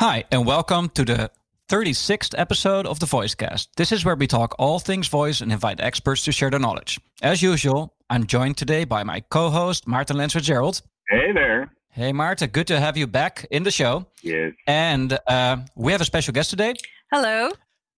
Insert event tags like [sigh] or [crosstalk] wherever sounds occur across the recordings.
Hi, and welcome to the 36th episode of the Voicecast. This is where we talk all things voice and invite experts to share their knowledge. As usual, I'm joined today by my co host, Maarten Lens-FitzGerald. Hey there. Hey, Maarten, good to have you back in the show. Yes. And uh, we have a special guest today. Hello.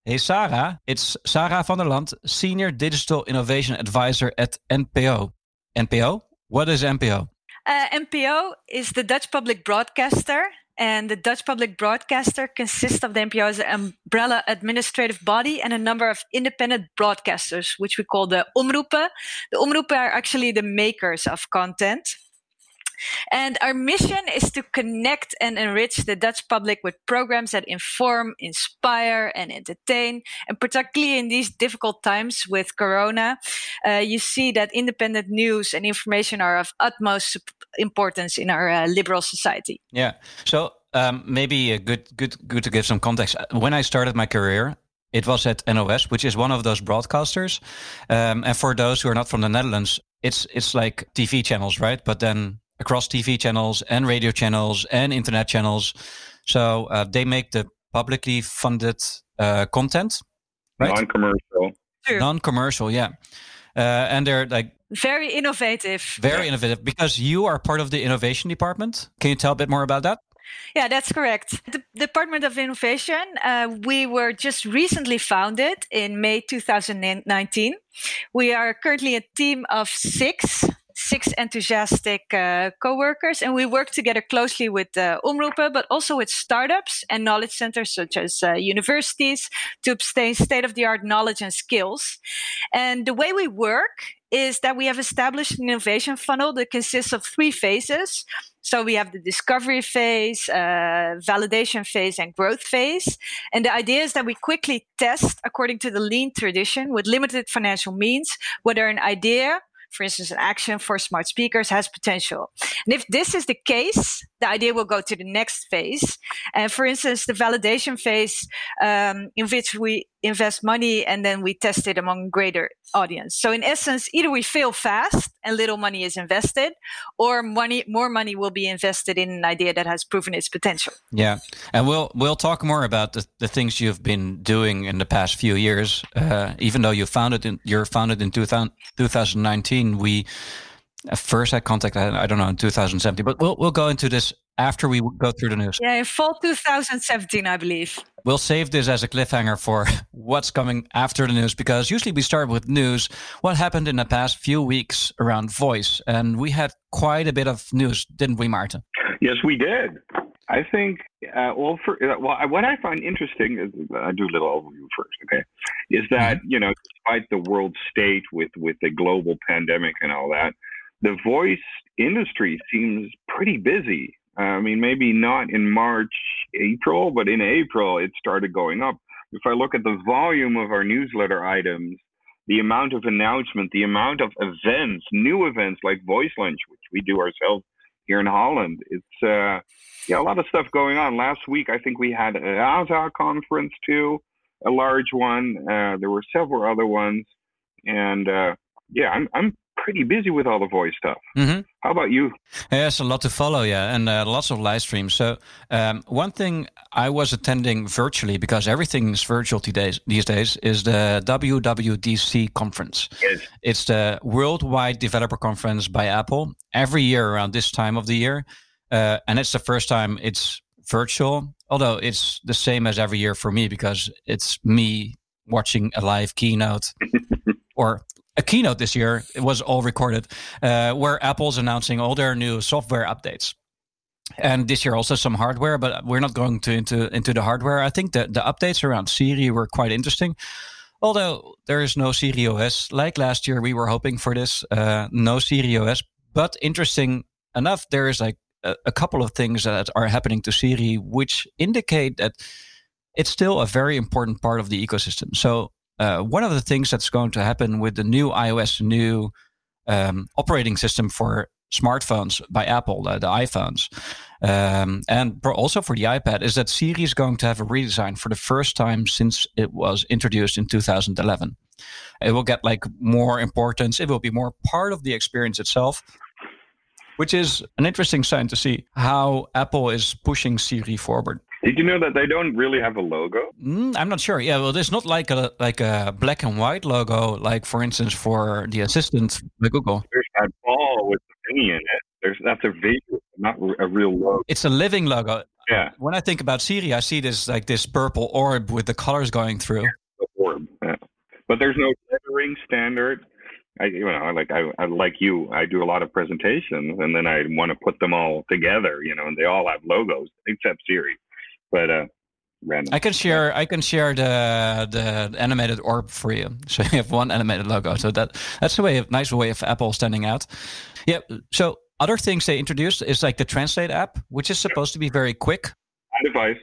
Hey, Sarah. It's Sarah van der Land, Senior Digital Innovation Advisor at NPO. NPO? What is NPO? Uh, NPO is the Dutch public broadcaster and the Dutch public broadcaster consists of the an umbrella administrative body and a number of independent broadcasters, which we call the omroepen. The omroepen are actually the makers of content. And our mission is to connect and enrich the Dutch public with programs that inform, inspire, and entertain. And particularly in these difficult times with Corona, uh, you see that independent news and information are of utmost importance in our uh, liberal society. Yeah. So um, maybe a good, good, good to give some context. When I started my career, it was at NOS, which is one of those broadcasters. Um, and for those who are not from the Netherlands, it's it's like TV channels, right? But then across TV channels and radio channels and internet channels. So uh, they make the publicly funded uh, content, right? Non-commercial. Non-commercial, yeah. Uh, and they're like very innovative. Very innovative because you are part of the innovation department. Can you tell a bit more about that? Yeah, that's correct. The Department of Innovation, uh, we were just recently founded in May 2019. We are currently a team of six six enthusiastic uh, co-workers and we work together closely with uh, but also with startups and knowledge centers such as uh, universities to obtain state-of-the-art knowledge and skills. And the way we work is that we have established an innovation funnel that consists of three phases. So we have the discovery phase, uh, validation phase, and growth phase. And the idea is that we quickly test according to the lean tradition with limited financial means whether an idea for instance, an action for smart speakers has potential. And if this is the case, the idea will go to the next phase. And for instance, the validation phase, um, in which we invest money and then we test it among greater audience. So in essence, either we fail fast and little money is invested, or money more money will be invested in an idea that has proven its potential. Yeah, and we'll we'll talk more about the, the things you've been doing in the past few years. Uh, even though you founded in you're founded in 2000, 2019, we first had contact. I, I don't know in 2017, but we'll we'll go into this after we go through the news. Yeah, in fall 2017, I believe. We'll save this as a cliffhanger for [laughs] what's coming after the news because usually we start with news. What happened in the past few weeks around voice? And we had quite a bit of news, didn't we, Maarten? Yes, we did. I think, uh, well, for, uh, well, what I find interesting is I do a little overview first, okay? Is that mm-hmm. you know, despite the world state with with the global pandemic and all that, the voice industry seems pretty busy I mean, maybe not in March, April, but in April it started going up. If I look at the volume of our newsletter items, the amount of announcement, the amount of events, new events like Voice Lunch, which we do ourselves here in Holland, it's uh, yeah, a lot of stuff going on. Last week, I think we had an ASA conference too, a large one. Uh, there were several other ones, and uh, yeah, I'm I'm pretty busy with all the voice stuff. Mm-hmm. How about you? Yes, a lot to follow, yeah, and uh, lots of live streams. So um, one thing I was attending virtually because everything is virtual these these days is the WWDC conference. Yes. It's the Worldwide Developer Conference by Apple every year around this time of the year, uh, and it's the first time it's virtual. Although it's the same as every year for me because it's me watching a live keynote [laughs] or a keynote this year. It was all recorded, uh, where Apple's announcing all their new software updates. And this year also some hardware, but we're not going to into into the hardware. I think that the updates around Siri were quite interesting. Although there is no Siri OS, like last year we were hoping for this, uh, no Siri OS. But interesting enough, there is like a, a couple of things that are happening to Siri, which indicate that it's still a very important part of the ecosystem. So uh, one of the things that's going to happen with the new iOS, new um, operating system for smartphones by Apple, uh, the iPhones, um, and also for the iPad, is that Siri is going to have a redesign for the first time since it was introduced in 2011. It will get like more importance. It will be more part of the experience itself, which is an interesting sign to see how Apple is pushing Siri forward. Did you know that they don't really have a logo? Mm, I'm not sure. Yeah, well, there's not like a like a black and white logo, like for instance for the assistant by Google. There's that ball with the thingy in it. There's that's a visual, not a real logo. It's a living logo. Yeah. When I think about Siri, I see this like this purple orb with the colors going through. The orb. Yeah. But there's no lettering standard. I you know like I, I like you I do a lot of presentations and then I want to put them all together you know and they all have logos except Siri but uh random. I can share I can share the the animated orb for you. [laughs] So you have one animated logo. So that that's a way of nice way of Apple standing out. Yeah so other things they introduced is like the translate app which is supposed to be very quick. Device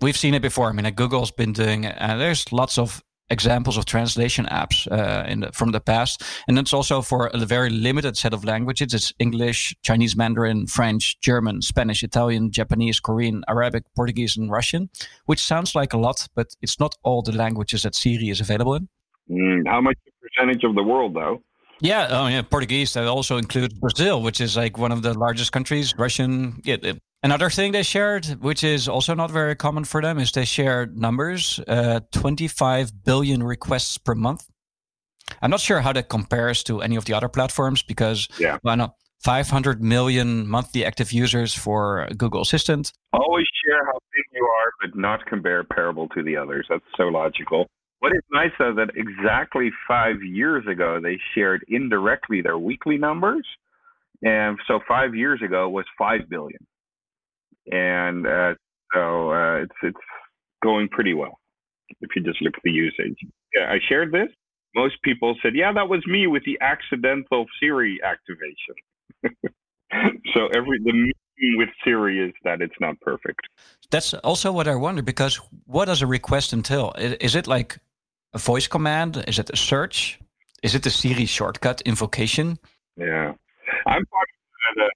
we've seen it before. I mean like Google's been doing it and there's lots of examples of translation apps uh, in the, from the past, and it's also for a very limited set of languages. It's English, Chinese Mandarin, French, German, Spanish, Italian, Japanese, Korean, Arabic, Portuguese, and Russian, which sounds like a lot, but it's not all the languages that Siri is available in. Mm, how much percentage of the world, though? Yeah, oh yeah, Portuguese. That also includes Brazil, which is like one of the largest countries. Russian. Yeah, Another thing they shared, which is also not very common for them, is they shared numbers uh, 25 billion requests per month. I'm not sure how that compares to any of the other platforms because, yeah. well, no, 500 million monthly active users for Google Assistant. Always share how big you are, but not compare comparable to the others. That's so logical. What is nice though that exactly five years ago they shared indirectly their weekly numbers, and so five years ago was five billion and uh, so uh, it's it's going pretty well if you just look at the usage. Yeah, I shared this. Most people said, "Yeah, that was me with the accidental Siri activation." [laughs] so every the meaning with Siri is that it's not perfect. That's also what I wonder because what does a request entail? Is it like a voice command? Is it a search? Is it a Siri shortcut invocation? Yeah, I'm part of the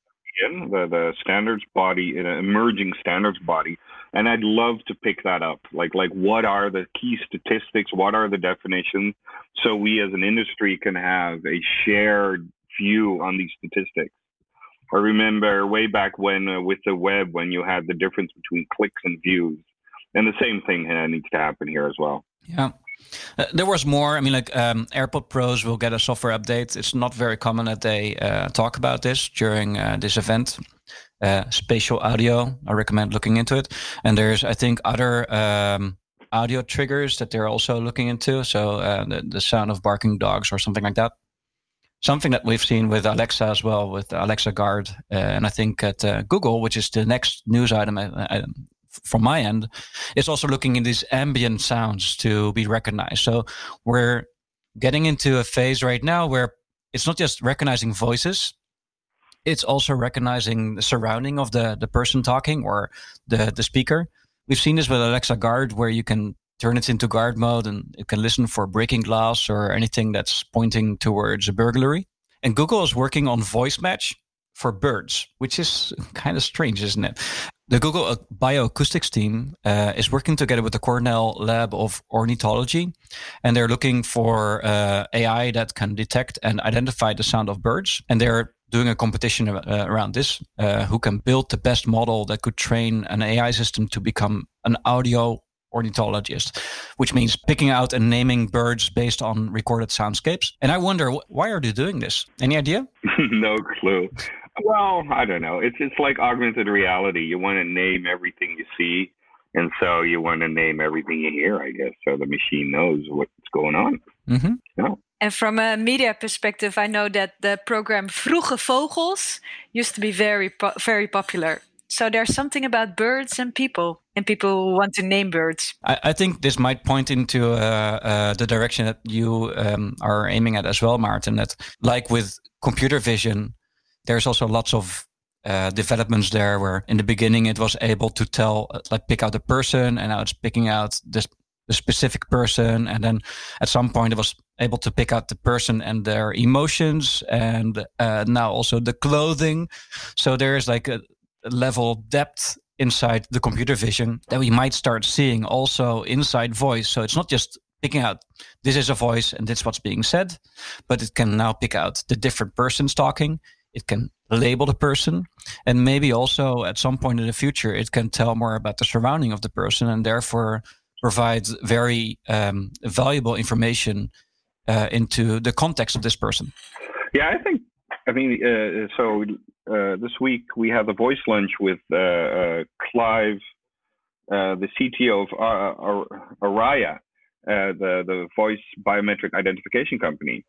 the, the standards body, an emerging standards body, and I'd love to pick that up. Like, like what are the key statistics? What are the definitions? So we as an industry can have a shared view on these statistics. I remember way back when uh, with the web, when you had the difference between clicks and views, and the same thing uh, needs to happen here as well. Yeah. Uh, there was more. I mean, like um, AirPod Pros will get a software update. It's not very common that they uh, talk about this during uh, this event. Uh, spatial audio, I recommend looking into it. And there's, I think, other um, audio triggers that they're also looking into. So uh, the, the sound of barking dogs or something like that. Something that we've seen with Alexa as well, with Alexa Guard. Uh, and I think at Google, which is the next news item I, from my end is also looking in these ambient sounds to be recognized. So we're getting into a phase right now where it's not just recognizing voices, it's also recognizing the surrounding of the, the person talking or the, the speaker. We've seen this with Alexa Guard where you can turn it into guard mode and it can listen for breaking glass or anything that's pointing towards a burglary. And Google is working on voice match for birds, which is kind of strange, isn't it? The Google Bioacoustics team uh, is working together with the Cornell Lab of Ornithology, and they're looking for uh, AI that can detect and identify the sound of birds. And they're doing a competition uh, around this uh, who can build the best model that could train an AI system to become an audio ornithologist, which means picking out and naming birds based on recorded soundscapes. And I wonder, why are they doing this? Any idea? [laughs] no clue. Well, I don't know. It's it's like augmented reality. You want to name everything you see, and so you want to name everything you hear. I guess so the machine knows what's going on. Mm-hmm. Yeah. And from a media perspective, I know that the program Vroege Vogels used to be very po- very popular. So there's something about birds and people, and people want to name birds. I, I think this might point into uh, uh, the direction that you um, are aiming at as well, Maarten. That, like with computer vision, there's also lots of uh, developments there where in the beginning it was able to tell uh, like pick out a person and now it's picking out this the specific person. And then at some point it was able to pick out the person and their emotions and uh, now also the clothing. So there's like a, level of depth inside the computer vision that we might start seeing also inside voice. So it's not just picking out this is a voice and this is what's being said but it can now pick out the different persons talking it can label the person, and maybe also at some point in the future, it can tell more about the surrounding of the person, and therefore provide very um, valuable information uh, into the context of this person. Yeah, I think. I mean, uh, so uh, this week we have a voice lunch with uh, uh, Clive, uh, the CTO of Araya, the the voice biometric identification company,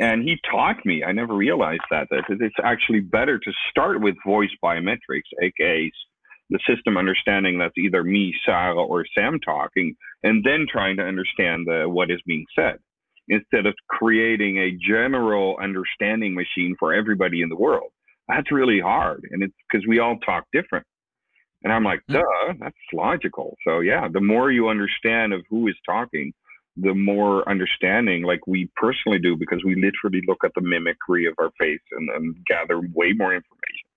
and he taught me. I never realized that that it's actually better to start with voice biometrics, aka the system understanding that's either me, Sarah, or Sam talking, and then trying to understand the, what is being said instead of creating a general understanding machine for everybody in the world. That's really hard. And it's because we all talk different. And I'm like, hmm. duh, that's logical. So, yeah, the more you understand of who is talking, the more understanding, like we personally do, because we literally look at the mimicry of our face and, and gather way more information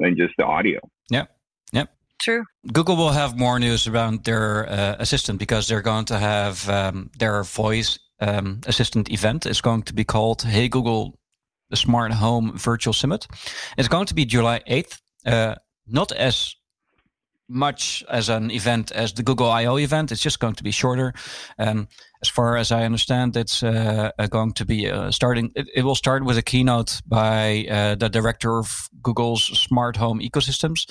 than just the audio. Yeah. Yep. True. Google will have more news around their uh, assistant because they're going to have um, their voice um, assistant event. It's going to be called Hey Google, the Smart Home Virtual Summit. It's going to be July 8th. Uh, not as much as an event as the Google I/O event. It's just going to be shorter. Um, as far as I understand, it's uh, uh going to be uh, starting. It, it, will start with a keynote by uh, the director of Google's smart home ecosystems,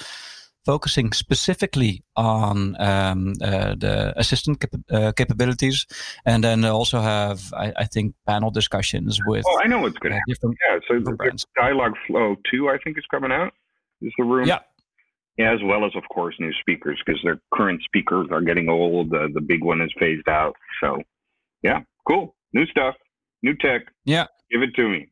focusing specifically on um, uh, the assistant cap- uh, capabilities, and then also have, I, I, think, panel discussions with. Oh, I know what's going to happen. Yeah, so the Dialog Flow two, I think, is coming out. Is the room? Yeah. As well as of course new speakers because their current speakers are getting old. Uh, the big one is phased out. So, yeah, cool, new stuff, new tech. Yeah, give it to me.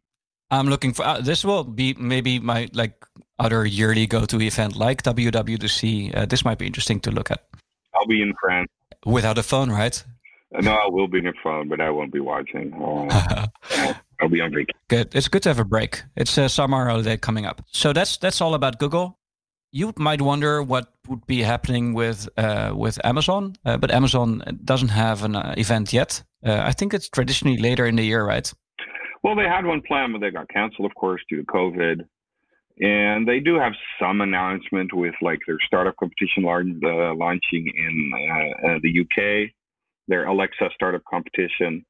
I'm looking for uh, this will be maybe my like other yearly go-to event like WWDC. Uh, this might be interesting to look at. I'll be in France without a phone, right? Uh, no, I will be in a phone, but I won't be watching. [laughs] Uh, I'll be on vacation. Good. It's good to have a break. It's a summer holiday coming up. So that's that's all about Google. You might wonder what would be happening with uh, with Amazon, uh, but Amazon doesn't have an event yet. I think it's traditionally later in the year, right? Well, they had one plan, but they got canceled, of course, due to COVID. And they do have some announcement with like their startup competition uh, launching in uh, uh, the UK, their Alexa startup competition.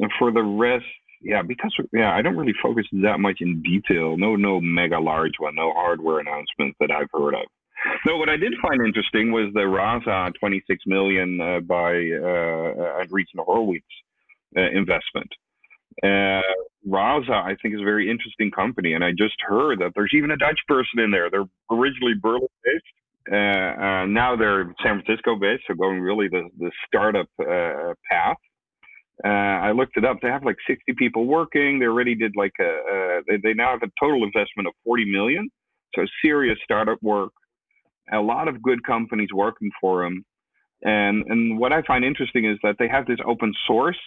And for the rest, yeah, because yeah, I don't really focus that much in detail. No, no mega large one, no hardware announcements that I've heard of. No, what I did find interesting was the Rasa 26 million uh, by uh, Andreessen Horowitz uh, investment. Uh, Rasa, I think, is a very interesting company, and I just heard that there's even a Dutch person in there. They're originally Berlin based, uh, uh, now they're San Francisco based, so going really the the startup uh, path. Uh, I looked it up. They have like 60 people working. They already did like a, they, they now have a total investment of 40 million. So serious startup work. A lot of good companies working for them. And and what I find interesting is that they have this open source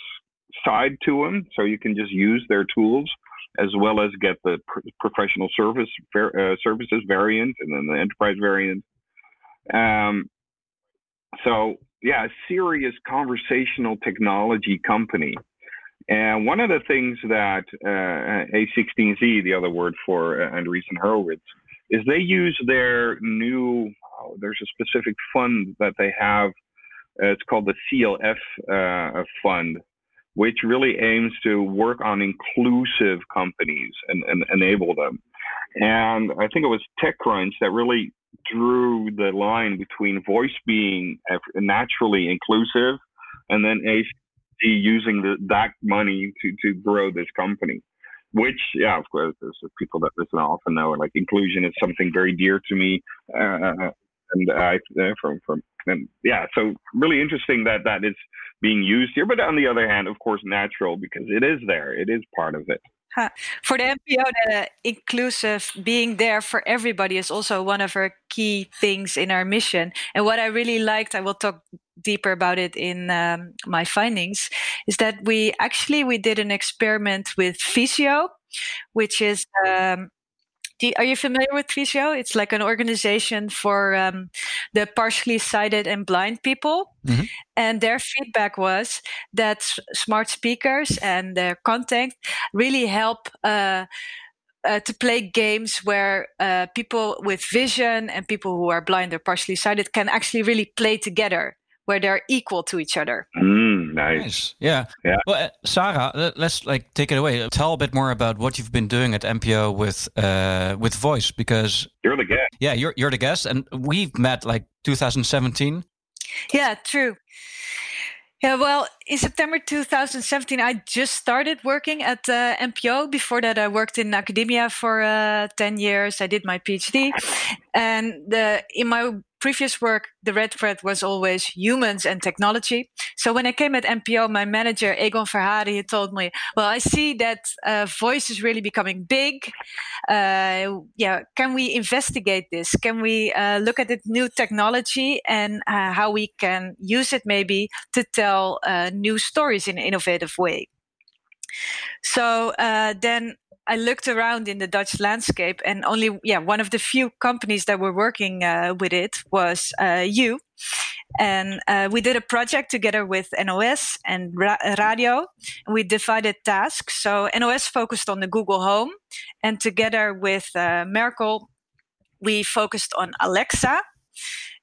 side to them, so you can just use their tools as well as get the professional service uh, services variant and then the enterprise variant. Um, so yeah, a serious conversational technology company. And one of the things that uh, A16Z, the other word for uh, Andreessen Horowitz, is they use their new. Oh, there's a specific fund that they have. Uh, it's called the CLF uh, fund, which really aims to work on inclusive companies and, and enable them. And I think it was TechCrunch that really drew the line between voice being naturally inclusive and then ACD using the, that money to, to grow this company. Which, yeah, of course, there's people that listen often know like inclusion is something very dear to me. Uh, and I uh, from from and yeah, so really interesting that that is being used here. But on the other hand, of course, natural because it is there. It is part of it. For the NPO, the inclusive being there for everybody is also one of our key things in our mission. And what I really liked, I will talk deeper about it in um, my findings, is that we actually we did an experiment with Visio, which is um, are you familiar with Visio? It's like an organization for um, the partially sighted and blind people. Mm-hmm. And their feedback was that smart speakers and their content really help uh, uh, to play games where uh, people with vision and people who are blind or partially sighted can actually really play together where they're equal to each other. Mm, nice. Nice. Yeah. Yeah. Well, uh, Sarah, let- let's like take it away. Tell a bit more about what you've been doing at NPO with uh, with voice because You're the guest. yeah, you're you're the guest, and we've met like 2017. Yeah, true. Yeah, well, in September 2017, I just started working at uh, NPO. Before that, I worked in academia for uh, 10 years. I did my PhD. And the, in my previous work, the red thread was always humans and technology. So when I came at NPO, my manager, Egon Verharen, he told me, well, I see that uh, voice is really becoming big. Uh, yeah, can we investigate this? Can we uh, look at the new technology and uh, how we can use it maybe to tell uh, new stories in an innovative way? So uh, then I looked around in the Dutch landscape, and only yeah one of the few companies that were working uh, with it was uh, you. And uh, we did a project together with NOS and Ra- Radio. And we divided tasks. So NOS focused on the Google Home, and together with uh, Merkel, we focused on Alexa.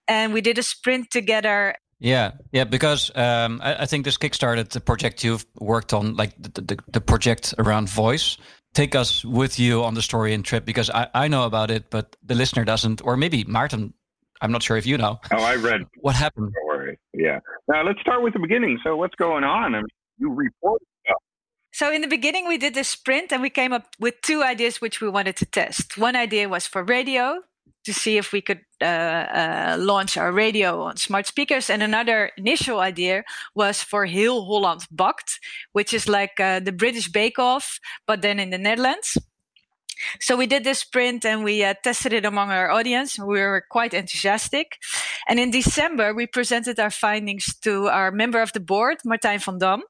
And we did a sprint together Yeah, yeah, because um, I, I think this kickstarted the project you've worked on, like the, the, the project around voice. Take us with you on the story and trip because I, I know about it, but the listener doesn't, or maybe Maarten. I'm not sure if you know Oh, I read. what happened. Don't worry. Yeah. Now let's start with the beginning. So what's going on? I mean, you report stuff. So in the beginning, we did this sprint and we came up with two ideas which we wanted to test. One idea was for radio to see if we could uh, uh, launch our radio on smart speakers, and another initial idea was for Heel Holland Bakt, which is like uh, the British Bake Off, but then in the Netherlands. So we did this sprint and we uh, tested it among our audience. We were quite enthusiastic. And in December, we presented our findings to our member of the board, Martijn van Dam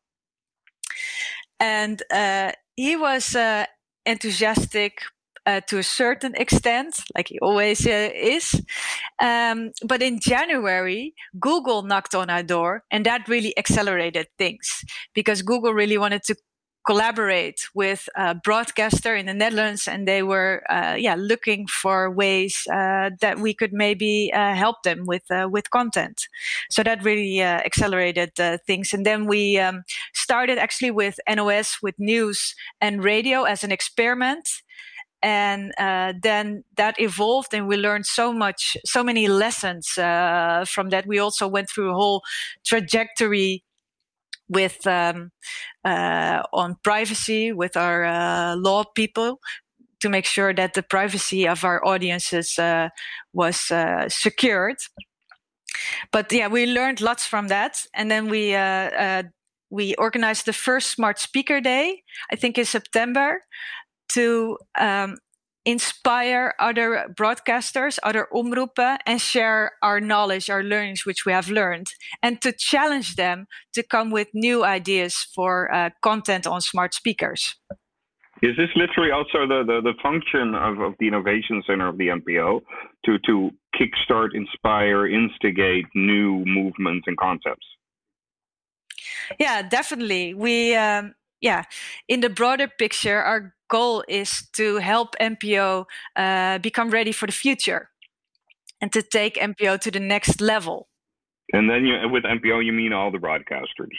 and uh, he was uh, enthusiastic uh, to a certain extent, like he always uh, is. Um, but in January, Google knocked on our door, and that really accelerated things because Google really wanted to collaborate with a broadcaster in the Netherlands, and they were, uh, yeah, looking for ways uh, that we could maybe uh, help them with uh, with content. So that really uh, accelerated things. And then we um, started actually with NOS, with news and radio as an experiment. And uh, then that evolved, and we learned so much, so many lessons uh, from that. We also went through a whole trajectory with um, uh, on privacy with our uh, law people to make sure that the privacy of our audiences uh, was uh, secured. But yeah, we learned lots from that, and then we we organized the first Smart Speaker Day, I think in September, to um, inspire other broadcasters, other omroepen, and share our knowledge, our learnings, which we have learned, and to challenge them to come with new ideas for uh, content on smart speakers. Is this literally also the, the, the function of, of the Innovation Center of the NPO to, to kickstart, inspire, instigate new movements and concepts? Yeah, definitely. We, um, yeah, in the broader picture, our goal is to help NPO uh, become ready for the future and to take NPO to the next level. And then you, with NPO, you mean all the broadcasters,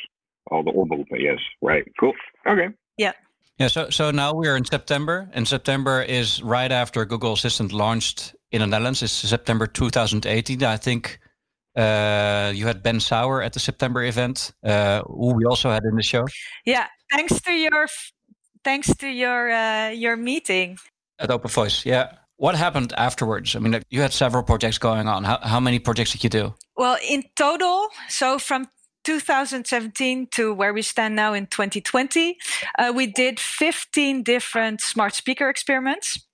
all the omroepen. Yes, right. Cool. Okay. Yeah. Yeah, so so now we are in September, and September is right after Google Assistant launched in the Netherlands. It's September 2018. I think uh, you had Ben Sauer at the September event, uh, who we also had in the show Yeah, thanks to your thanks to your uh, your meeting. at Open Voice. Yeah, what happened afterwards? I mean, you had several projects going on. How how many projects did you do? Well, in total, so from 2017 to where we stand now in 2020, uh, we did 15 different smart speaker experiments.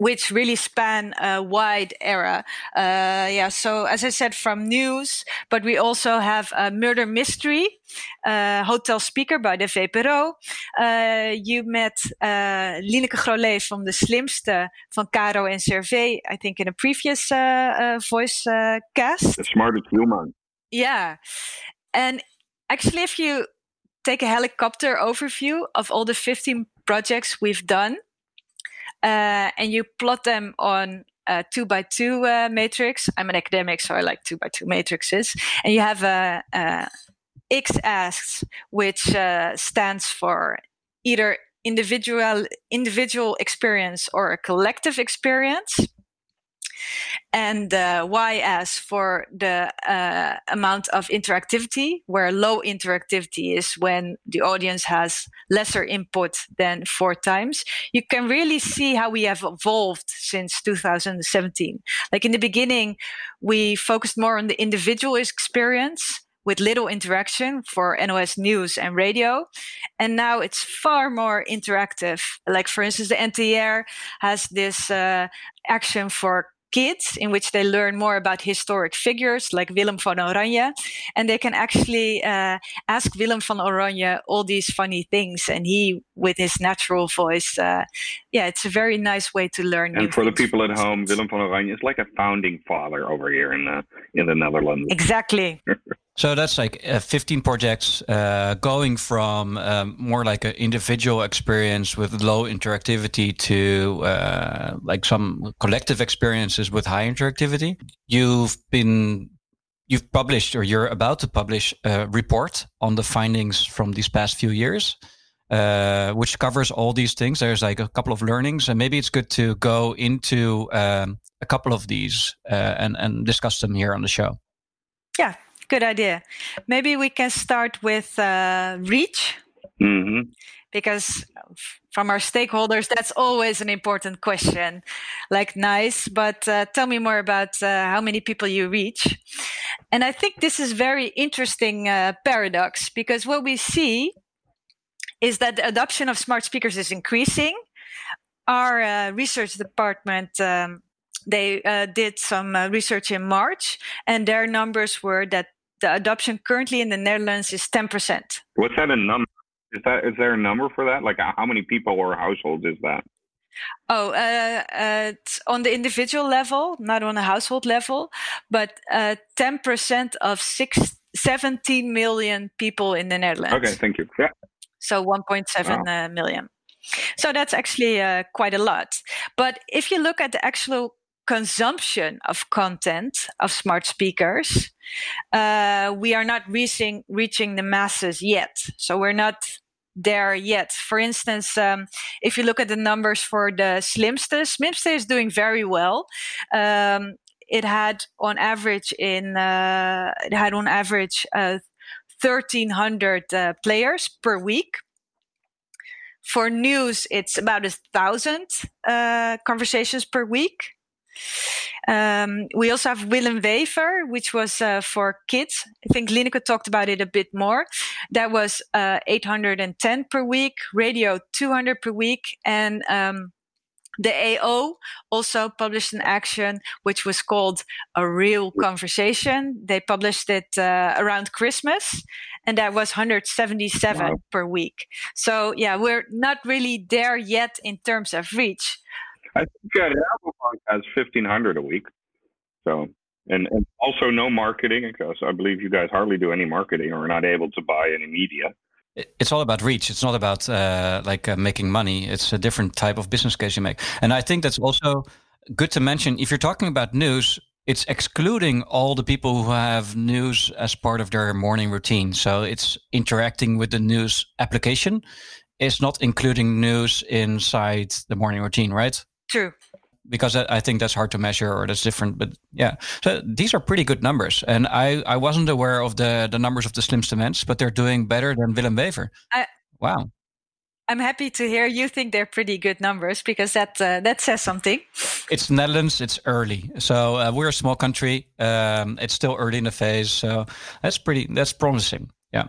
Which really span a wide era. Uh, yeah, so as I said, from news, but we also have a murder mystery, uh, Hotel Speaker by the VPRO. Uh, you met uh, Lineke Grolet from The Slimste van Caro en Servé, I think in a previous uh, uh, voice uh, cast. The smartest human. Yeah. And actually, if you take a helicopter overview of all the 15 projects we've done, uh, and you plot them on a two by two uh, matrix. I'm an academic, so I like two by two matrices. And you have a, a x-axis, which uh, stands for either individual individual experience or a collective experience and uh, y-as for the uh, amount of interactivity, where low interactivity is when the audience has lesser input than four times. You can really see how we have evolved since 2017. Like in the beginning, we focused more on the individual experience with little interaction for NOS news and radio. And now it's far more interactive. Like, for instance, the NTR has this uh, action for kids in which they learn more about historic figures like Willem van Oranje. And they can actually uh, ask Willem van Oranje all these funny things. And he, with his natural voice, uh, yeah, it's a very nice way to learn. And for the people at home, Willem van Oranje is like a founding father over here in the, in the Netherlands. Exactly. [laughs] So that's like uh, 15 projects uh, going from um, more like an individual experience with low interactivity to uh, like some collective experiences with high interactivity. You've been you've published or you're about to publish a report on the findings from these past few years. Uh, which covers all these things. There's like a couple of learnings, and maybe it's good to go into um, a couple of these uh, and and discuss them here on the show. Yeah, good idea. Maybe we can start with uh, reach. Mm-hmm. Because from our stakeholders, that's always an important question. Like, nice, but uh, tell me more about uh, how many people you reach. And I think this is very interesting uh, paradox because what we see is that the adoption of smart speakers is increasing. Our uh, research department um, they uh, did some uh, research in March, and their numbers were that the adoption currently in the Netherlands is 10%. What's that a number? Is that is there a number for that? Like how many people or households is that? Oh, uh, uh, on the individual level, not on a household level, but uh, 10% of six, 17 million people in the Netherlands. Okay, thank you. Yeah. So 1.7 wow. Uh, million. So that's actually uh, quite a lot. But if you look at the actual consumption of content of smart speakers, uh, we are not reaching reaching the masses yet. So we're not there yet. For instance, um, if you look at the numbers for the Slimste, Slimste is doing very well. Um, it had on average in uh, it had on average uh, 1300 uh, players per week for news it's about a thousand uh, conversations per week um, we also have Willem Wever, which was uh, for kids. I think Lineke talked about it a bit more. That was uh, 810 per week, radio 200 per week, and um, the EO also published an action which was called A Real Conversation. They published it uh, around Christmas, and that was 177 wow. per week. So, yeah, we're not really there yet in terms of reach. I think uh, has fifteen hundred a week. So and, and also no marketing because I believe you guys hardly do any marketing or are not able to buy any media. It's all about reach. It's not about uh, like uh, making money. It's a different type of business case you make, and I think that's also good to mention. If you're talking about news, it's excluding all the people who have news as part of their morning routine. So it's interacting with the news application. It's not including news inside the morning routine, right? True. Because I think that's hard to measure or that's different. But yeah, so these are pretty good numbers. And I, I wasn't aware of the, the numbers of the Slimste Mens, but they're doing better than Willem Wever. I, wow. I'm happy to hear you think they're pretty good numbers because that uh, that says something. It's Netherlands. It's early, so uh, we're a small country. Um, it's still early in the phase, so that's pretty. That's promising. Yeah.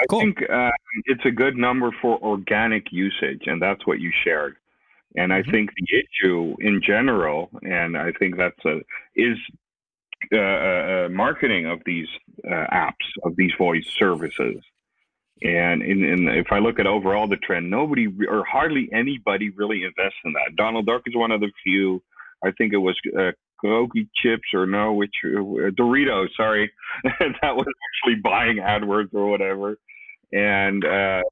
I cool. think uh, it's a good number for organic usage, and that's what you shared. And I mm-hmm. think the issue in general, and I think that's a, is uh, uh, uh, marketing of these uh, apps, of these voice services. And in, in, if I look at overall the trend, nobody or hardly anybody really invests in that. Donald Duck is one of the few. I think it was uh, chips or no, which uh, Doritos. Sorry, [laughs] that was actually buying AdWords or whatever. And uh,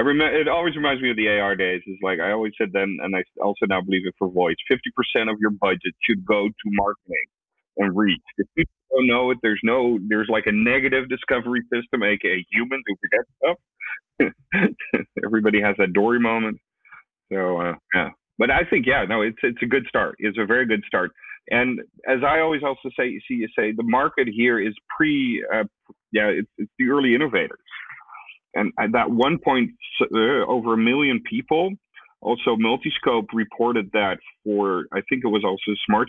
I remember it always reminds me of the AR days. It's like I always said then, and I also now believe it for voice. Fifty percent of your budget should go to marketing and reach. If people don't know it, there's no, there's like a negative discovery system, aka humans who forget stuff. [laughs] Everybody has that Dory moment. So uh, yeah, but I think yeah, no, it's it's a good start. It's a very good start. And as I always also say, you see you say the market here is pre, uh, yeah, it's, it's the early innovators. And at that one point, uh, over a million people. Also, Multiscope reported that for I think it was also smart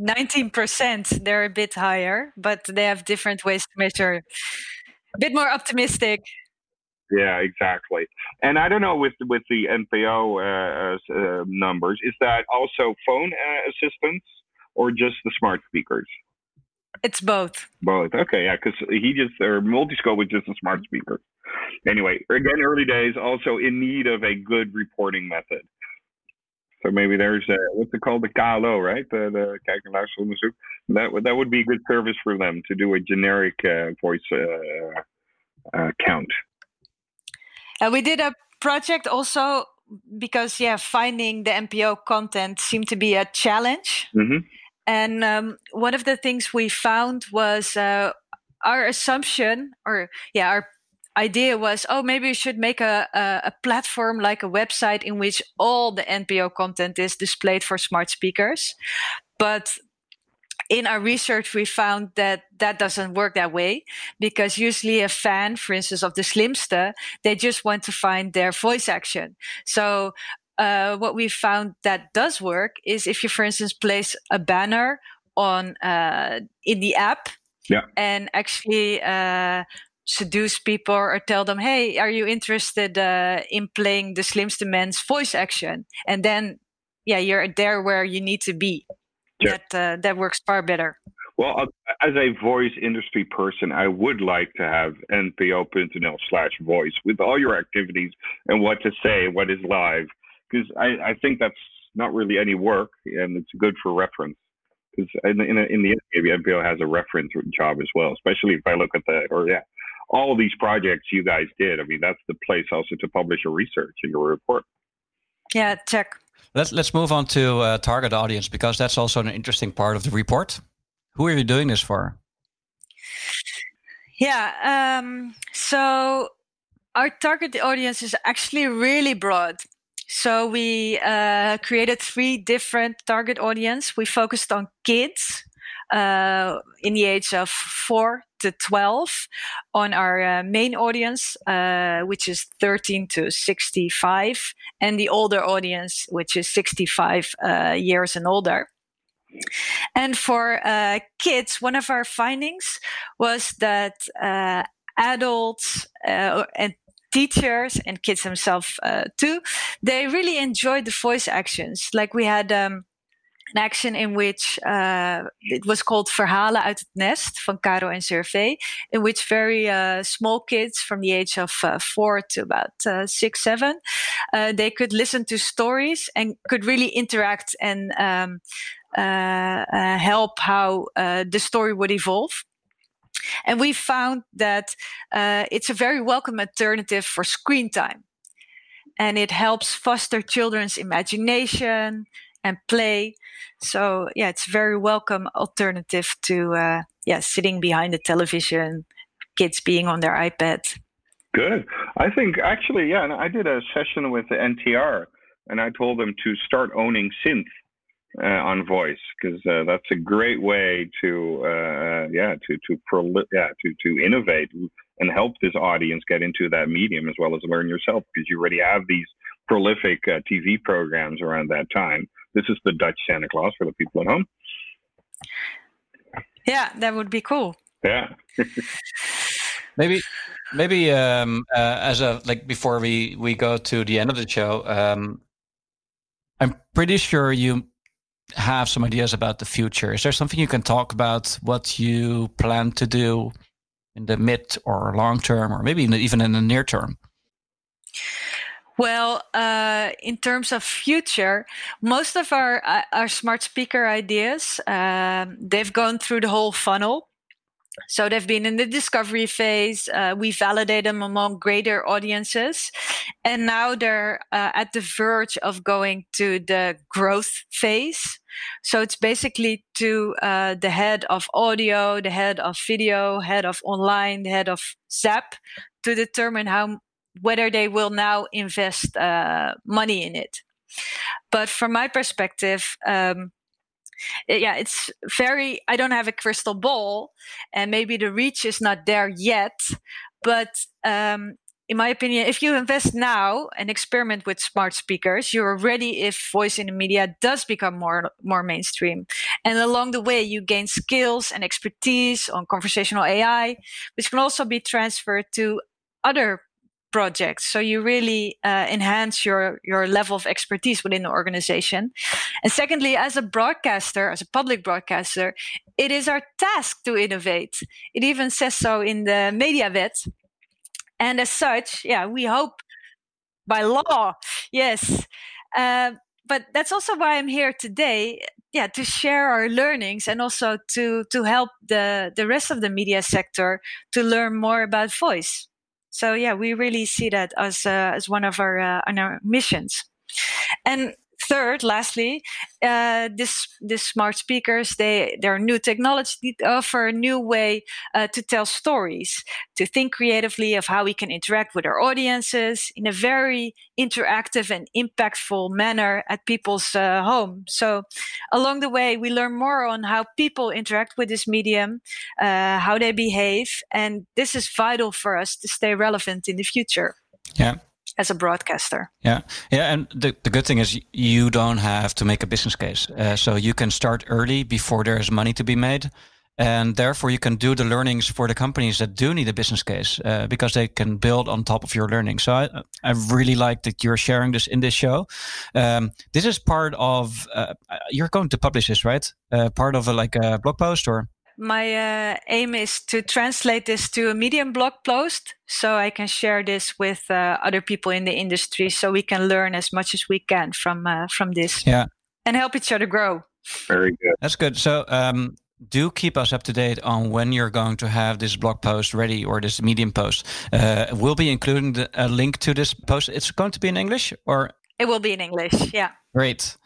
19%. They're a bit higher, but they have different ways to measure. A bit more optimistic. Yeah, exactly. And I don't know with with the NPO uh, uh, numbers, is that also phone uh, assistants or just the smart speakers? It's both. Both. Okay, yeah, because he just or multiscope was just a smart speaker. Anyway, again, early days, also in need of a good reporting method. So maybe there's a, what's it called, the KLO, right? The, the kijkenluisteronderzoek. That would that would be a good service for them to do a generic uh, voice uh, uh, count. And we did a project also because yeah, finding the NPO content seemed to be a challenge. Mm-hmm. And um, one of the things we found was uh, our assumption, or yeah, our idea was, oh, maybe we should make a, a, a, platform like a website in which all the NPO content is displayed for smart speakers. But in our research, we found that that doesn't work that way because usually a fan, for instance, of the Slimste, they just want to find their voice action. So uh, what we found that does work is if you, for instance, place a banner on uh, in the app yeah. and actually uh, seduce people or tell them, "Hey, are you interested uh, in playing the Slimste Mens voice action?" And then, yeah, you're there where you need to be. That uh, that works far better. Well, uh, as a voice industry person, I would like to have npo.nl slash voice with all your activities and what to say, what is live, because I, I think that's not really any work and it's good for reference because in, in, in, the end, maybe NPO has a reference job as well, especially if I look at the, or yeah, all these projects you guys did. I mean, that's the place also to publish your research and your report. Yeah, check. Let's let's move on to uh, target audience because that's also an interesting part of the report. Who are you doing this for? Yeah, um, so our target audience is actually really broad. So we uh, created three different target audience. We focused on kids uh, in the age of four to 12 on our uh, main audience, uh, which is 13 to 65, and the older audience, which is 65 uh, years and older. And for uh, kids, one of our findings was that uh, adults and teachers and kids themselves too, they really enjoyed the voice actions. Like we had um, an action in which uh, it was called Verhalen uit het Nest van Caro en Servé, in which very uh, small kids from the age of uh, four to about uh, six, seven, uh, they could listen to stories and could really interact and um, help how the story would evolve. And we found that it's a very welcome alternative for screen time and it helps foster children's imagination and play. So yeah, it's very welcome alternative to uh, yeah sitting behind the television, kids being on their iPad. Good. I think actually, yeah. I did a session with the NTR, and I told them to start owning synth uh, on voice because uh, that's a great way to uh, yeah to to proli- yeah to to innovate and help this audience get into that medium as well as learn yourself because you already have these prolific uh, TV programs around that time. This is the Dutch Santa Claus for the people at home. Yeah, that would be cool. Yeah. [laughs] maybe, maybe um, uh, as a like before we we go to the end of the show, um, I'm pretty sure you have some ideas about the future. Is there something you can talk about? What you plan to do in the mid or long term, or maybe even in the near term? Well, uh, in terms of future, most of our uh, our smart speaker ideas um, they've gone through the whole funnel. So they've been in the discovery phase. Uh, we validate them among greater audiences, and now they're uh, at the verge of going to the growth phase. So it's basically to uh, the head of audio, the head of video, head of online, the head of Zapp to determine how whether they will now invest uh, money in it. But from my perspective, um, yeah, it's very. I don't have a crystal ball, and maybe the reach is not there yet. But um, in my opinion, if you invest now and experiment with smart speakers, you're ready if voice in the media does become more more mainstream. And along the way, you gain skills and expertise on conversational AI, which can also be transferred to other projects. So you really uh, enhance your your level of expertise within the organization. And secondly, as a broadcaster, as a public broadcaster, it is our task to innovate. It even says so in the Mediawet and as such, yeah, we hope by law, yes. Uh, but that's also why I'm here today. Yeah, to share our learnings and also to to help the the rest of the media sector to learn more about voice. So yeah, we really see that as uh, as one of our uh, our missions. And third, lastly, uh, this this smart speakers they they're new technology that offer a new way uh, to tell stories, to think creatively of how we can interact with our audiences in a very interactive and impactful manner at people's uh, home. So along the way, we learn more on how people interact with this medium, uh, how they behave, and this is vital for us to stay relevant in the future. Yeah, as a broadcaster. Yeah, yeah, and the, the good thing is you don't have to make a business case, uh, so you can start early before there is money to be made, and therefore you can do the learnings for the companies that do need a business case uh, because they can build on top of your learning. So I, I really like that you're sharing this in this show. Um, this is part of uh, you're going to publish this, right? Uh, part of a, like a blog post or my uh, aim is to translate this to a medium blog post so i can share this with uh, other people in the industry so we can learn as much as we can from uh, from this yeah. and help each other grow. Very good. That's good. So um, do keep us up to date on when you're going to have this blog post ready or this medium post. Uh, we'll be including the, a link to this post. It's going to be in english or it will be in english yeah Great.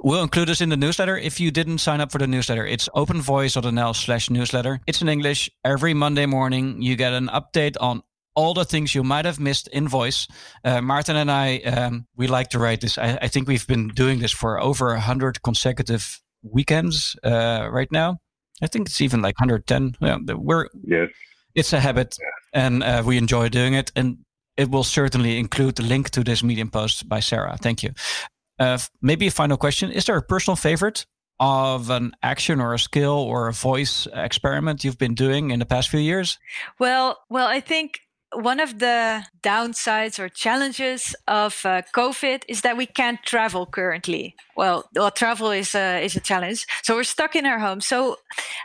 We'll include this in the newsletter. If you didn't sign up for the newsletter, it's openvoice.nl slash newsletter. It's in English. Every Monday morning, you get an update on all the things you might have missed in voice. Uh, Maarten and I, um, we like to write this. I, I, think we've been doing this for over 100 consecutive weekends uh, right now. I think it's even like 110. Yeah, we're, yes. It's a habit, yeah. and uh, we enjoy doing it. And it will certainly include the link to this Medium post by Sarah. Thank you. Uh, maybe a final question: Is there a personal favorite of an action or a skill or a voice experiment you've been doing in the past few years? Well, well, I think one of the downsides or challenges of uh, COVID is that we can't travel currently. Well, well, travel is a is a challenge, so we're stuck in our home. So,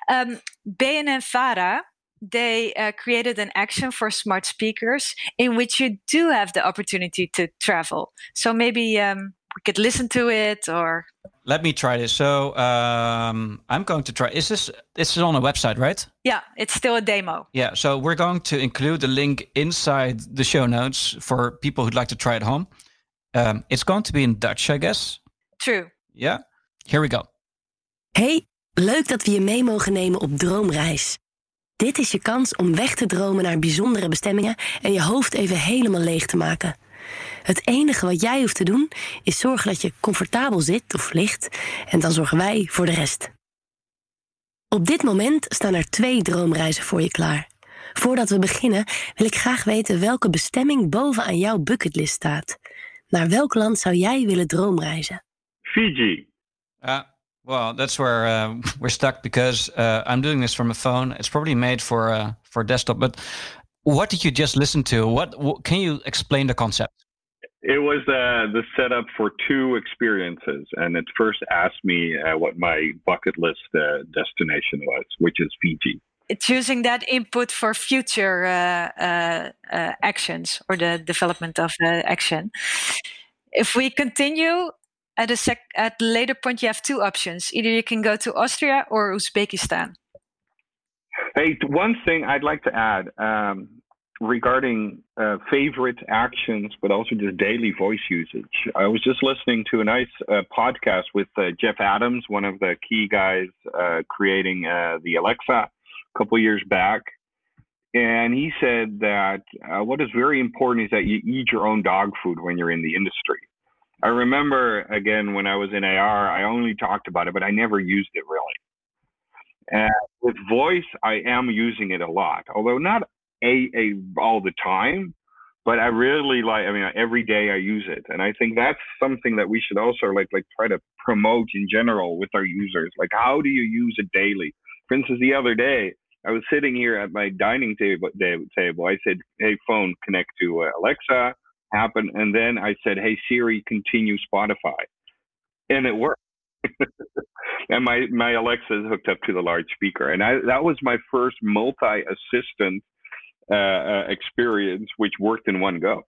um, BNN Vara they uh, created an action for smart speakers in which you do have the opportunity to travel. So maybe um, we could listen to it or let me try this. So um, i'm going to try is this this is on a website right? Yeah it's still a demo. Yeah so we're going to include the link inside the show notes for people who'd like to try it home. Um, it's going to be in dutch i guess. True. Yeah here we go. Hey leuk dat we je mee mogen nemen op droomreis dit is je kans om weg te dromen naar bijzondere bestemmingen en je hoofd even helemaal leeg te maken Het enige wat jij hoeft te doen is zorgen dat je comfortabel zit of ligt en dan zorgen wij voor de rest. Op dit moment staan er twee droomreizen voor je klaar. Voordat we beginnen wil ik graag weten welke bestemming bovenaan jouw bucketlist staat. Naar welk land zou jij willen droomreizen? Fiji. Uh, well, that's where uh, we're stuck because uh, I'm doing this from a phone. It's probably made for uh, for desktop. But what did you just listen to? What, what can you explain the concept? It was uh, the setup for two experiences, and it first asked me uh, what my bucket list uh, destination was, which is Fiji. It's using that input for future uh, uh, uh, actions or the development of the action. If we continue at a sec at a later point, you have two options. Either you can go to Austria or Uzbekistan. Hey, one thing I'd like to add. Um, regarding uh, favorite actions, but also just daily voice usage. I was just listening to a nice uh, podcast with uh, Jeff Adams, one of the key guys uh, creating uh, the Alexa a couple years back. And he said that uh, what is very important is that you eat your own dog food when you're in the industry. I remember, again, when I was in AR, I only talked about it, but I never used it really. And with voice, I am using it a lot, although not a, a all the time, but I really like. I mean, every day I use it, and I think that's something that we should also like like try to promote in general with our users. Like, how do you use it daily? For instance, the other day I was sitting here at my dining table. Table. I said, "Hey, phone, connect to uh, Alexa." Happen, and then I said, "Hey Siri, continue Spotify," and it worked. [laughs] and my my Alexa is hooked up to the large speaker, and I that was my first multi assistant uh, uh, experience, which worked in one go.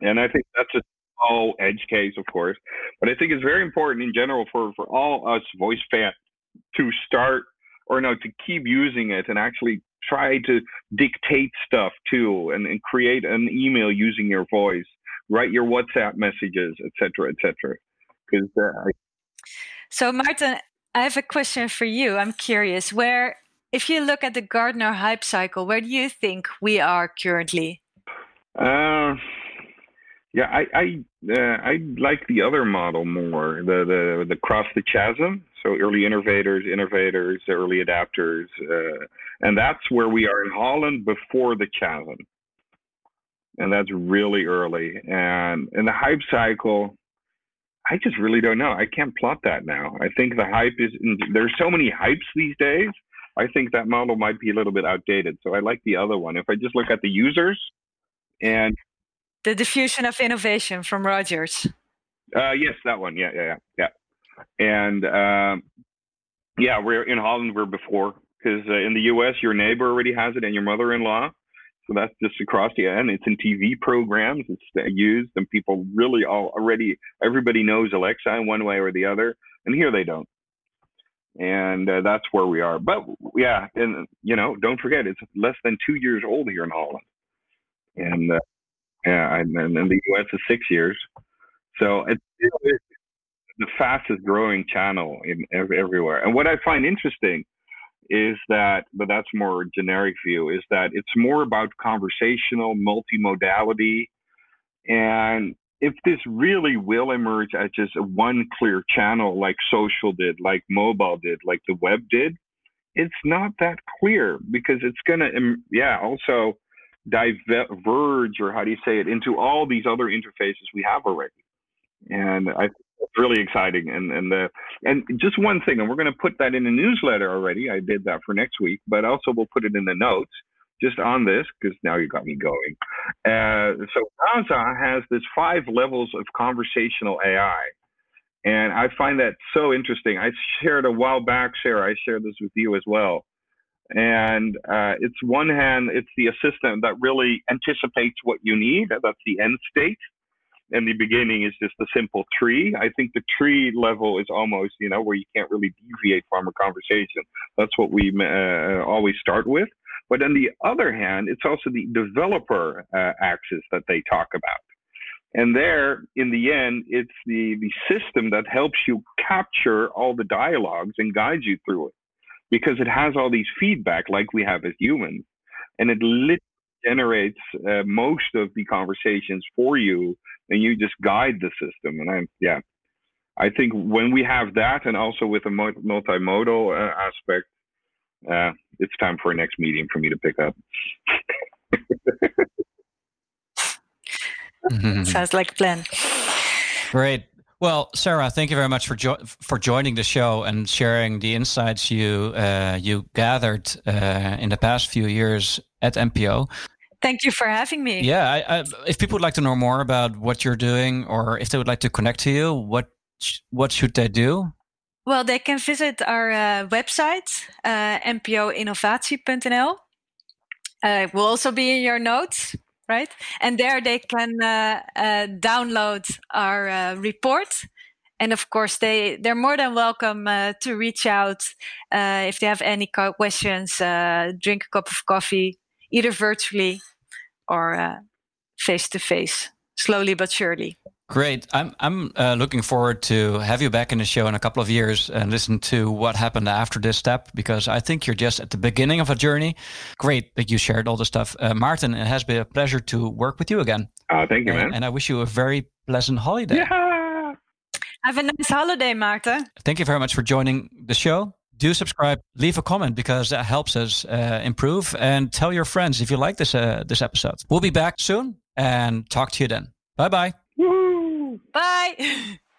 And I think that's a small edge case, of course, but I think it's very important in general for, for all us voice fans to start or no, to keep using it and actually try to dictate stuff too and, and create an email using your voice, write your WhatsApp messages, etc., etc. Because uh, so, Maarten, I have a question for you. I'm curious where if you look at the Gartner hype cycle, where do you think we are currently? Uh, yeah, I I, uh, I like the other model more, the the the cross the chasm. So early innovators, innovators, early adapters, uh, and that's where we are in Holland before the chasm, and that's really early. And in the hype cycle, I just really don't know. I can't plot that now. I think the hype is there's so many hypes these days I think that model might be a little bit outdated. So I like the other one. If I just look at the users and the diffusion of innovation from Rogers. Uh, yes, that one. Yeah, yeah, yeah, yeah. And um, yeah, we're in Holland. We're before because uh, in the U.S. your neighbor already has it and your mother-in-law. So that's just across the end. It's in TV programs. It's uh, used, and people really all already everybody knows Alexa in one way or the other. And here they don't and uh, that's where we are. But yeah, and you know, don't forget, it's less than two years old here in Holland, and uh, yeah, and, in the U.S. is six years. So it's the fastest growing channel in everywhere. And what I find interesting is that, but that's more generic view, is that it's more about conversational multimodality and if this really will emerge as just one clear channel like social did, like mobile did, like the web did, it's not that clear because it's going to, um, yeah, also diverge or how do you say it into all these other interfaces we have already. And I really exciting. And and the and just one thing, and we're going to put that in a newsletter already. I did that for next week, but also we'll put it in the notes just on this because now you got me going. Uh, so Rasa has this five levels of conversational AI. And I find that so interesting. I shared a while back, Sarah, I shared this with you as well. And uh, it's one hand, it's the assistant that really anticipates what you need. That's the end state. And the beginning is just a simple tree. I think the tree level is almost, you know, where you can't really deviate from a conversation. That's what we uh, always start with. But on the other hand, it's also the developer uh, axis that they talk about. And there, in the end, it's the, the system that helps you capture all the dialogues and guides you through it because it has all these feedback like we have as humans. And it literally generates uh, most of the conversations for you and you just guide the system. And I'm, yeah, I think when we have that and also with a multimodal uh, aspect, uh, it's time for a next meeting for me to pick up. [laughs] Sounds like a plan. Great. Well, Sarah, thank you very much for jo- for joining the show and sharing the insights you uh, you gathered uh, in the past few years at NPO. Thank you for having me. Yeah, I, I, if people would like to know more about what you're doing, or if they would like to connect to you, what what should they do? Well, they can visit our uh, website, uh, npoinnovatie.nl. Uh, will also be in your notes, right? And there they can uh, uh, download our uh, report. And of course, they, they're more than welcome uh, to reach out if they have any questions, drink a cup of coffee, either virtually or face to face, slowly but surely. Great. I'm I'm uh, looking forward to have you back in the show in a couple of years and listen to what happened after this step because I think you're just at the beginning of a journey. Great that you shared all the stuff, uh, Maarten. It has been a pleasure to work with you again. Uh, thank you, and, man. And I wish you a very pleasant holiday. Yeah. Have a nice holiday, Maarten. Thank you very much for joining the show. Do subscribe, leave a comment because that helps us uh, improve, and tell your friends if you like this uh, this episode. We'll be back soon and talk to you then. Bye bye. Bye. [laughs]